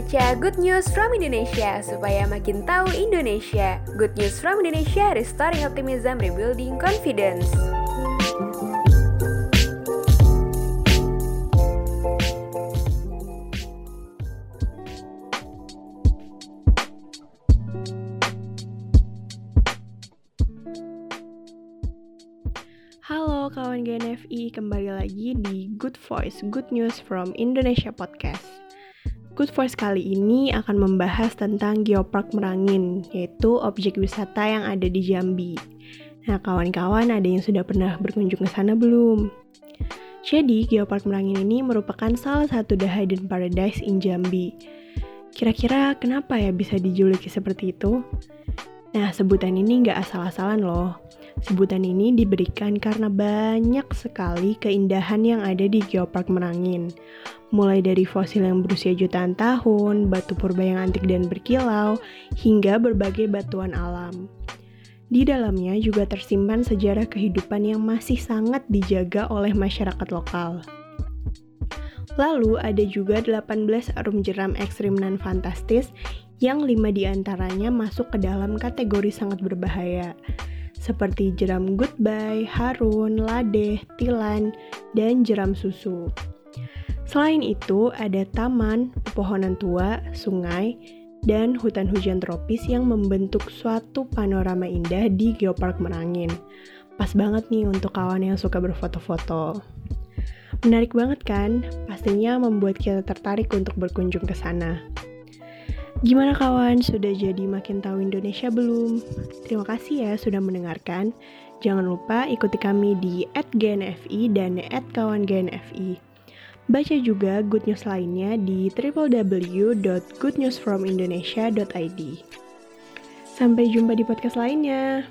Baca Good News from Indonesia supaya makin tahu Indonesia. Good News from Indonesia, restoring optimism, rebuilding confidence. Halo kawan GNFI, kembali lagi di Good Voice, Good News from Indonesia Podcast. Good Voice kali ini akan membahas tentang Geopark Merangin, yaitu objek wisata yang ada di Jambi. Nah, kawan-kawan ada yang sudah pernah berkunjung ke sana belum? Jadi, Geopark Merangin ini merupakan salah satu the hidden paradise in Jambi. Kira-kira kenapa ya bisa dijuluki seperti itu? Nah, sebutan ini nggak asal-asalan loh. Sebutan ini diberikan karena banyak sekali keindahan yang ada di Geopark Merangin. Mulai dari fosil yang berusia jutaan tahun, batu purba yang antik dan berkilau, hingga berbagai batuan alam. Di dalamnya juga tersimpan sejarah kehidupan yang masih sangat dijaga oleh masyarakat lokal. Lalu ada juga 18 arum jeram ekstrim dan fantastis yang lima di antaranya masuk ke dalam kategori sangat berbahaya seperti jeram goodbye, harun, ladeh, tilan, dan jeram susu. Selain itu, ada taman, pepohonan tua, sungai, dan hutan hujan tropis yang membentuk suatu panorama indah di Geopark Merangin. Pas banget nih untuk kawan yang suka berfoto-foto. Menarik banget kan? Pastinya membuat kita tertarik untuk berkunjung ke sana. Gimana kawan, sudah jadi makin tahu Indonesia belum? Terima kasih ya sudah mendengarkan. Jangan lupa ikuti kami di @gnfi dan @kawangnfi. Baca juga good news lainnya di www.goodnewsfromindonesia.id. Sampai jumpa di podcast lainnya.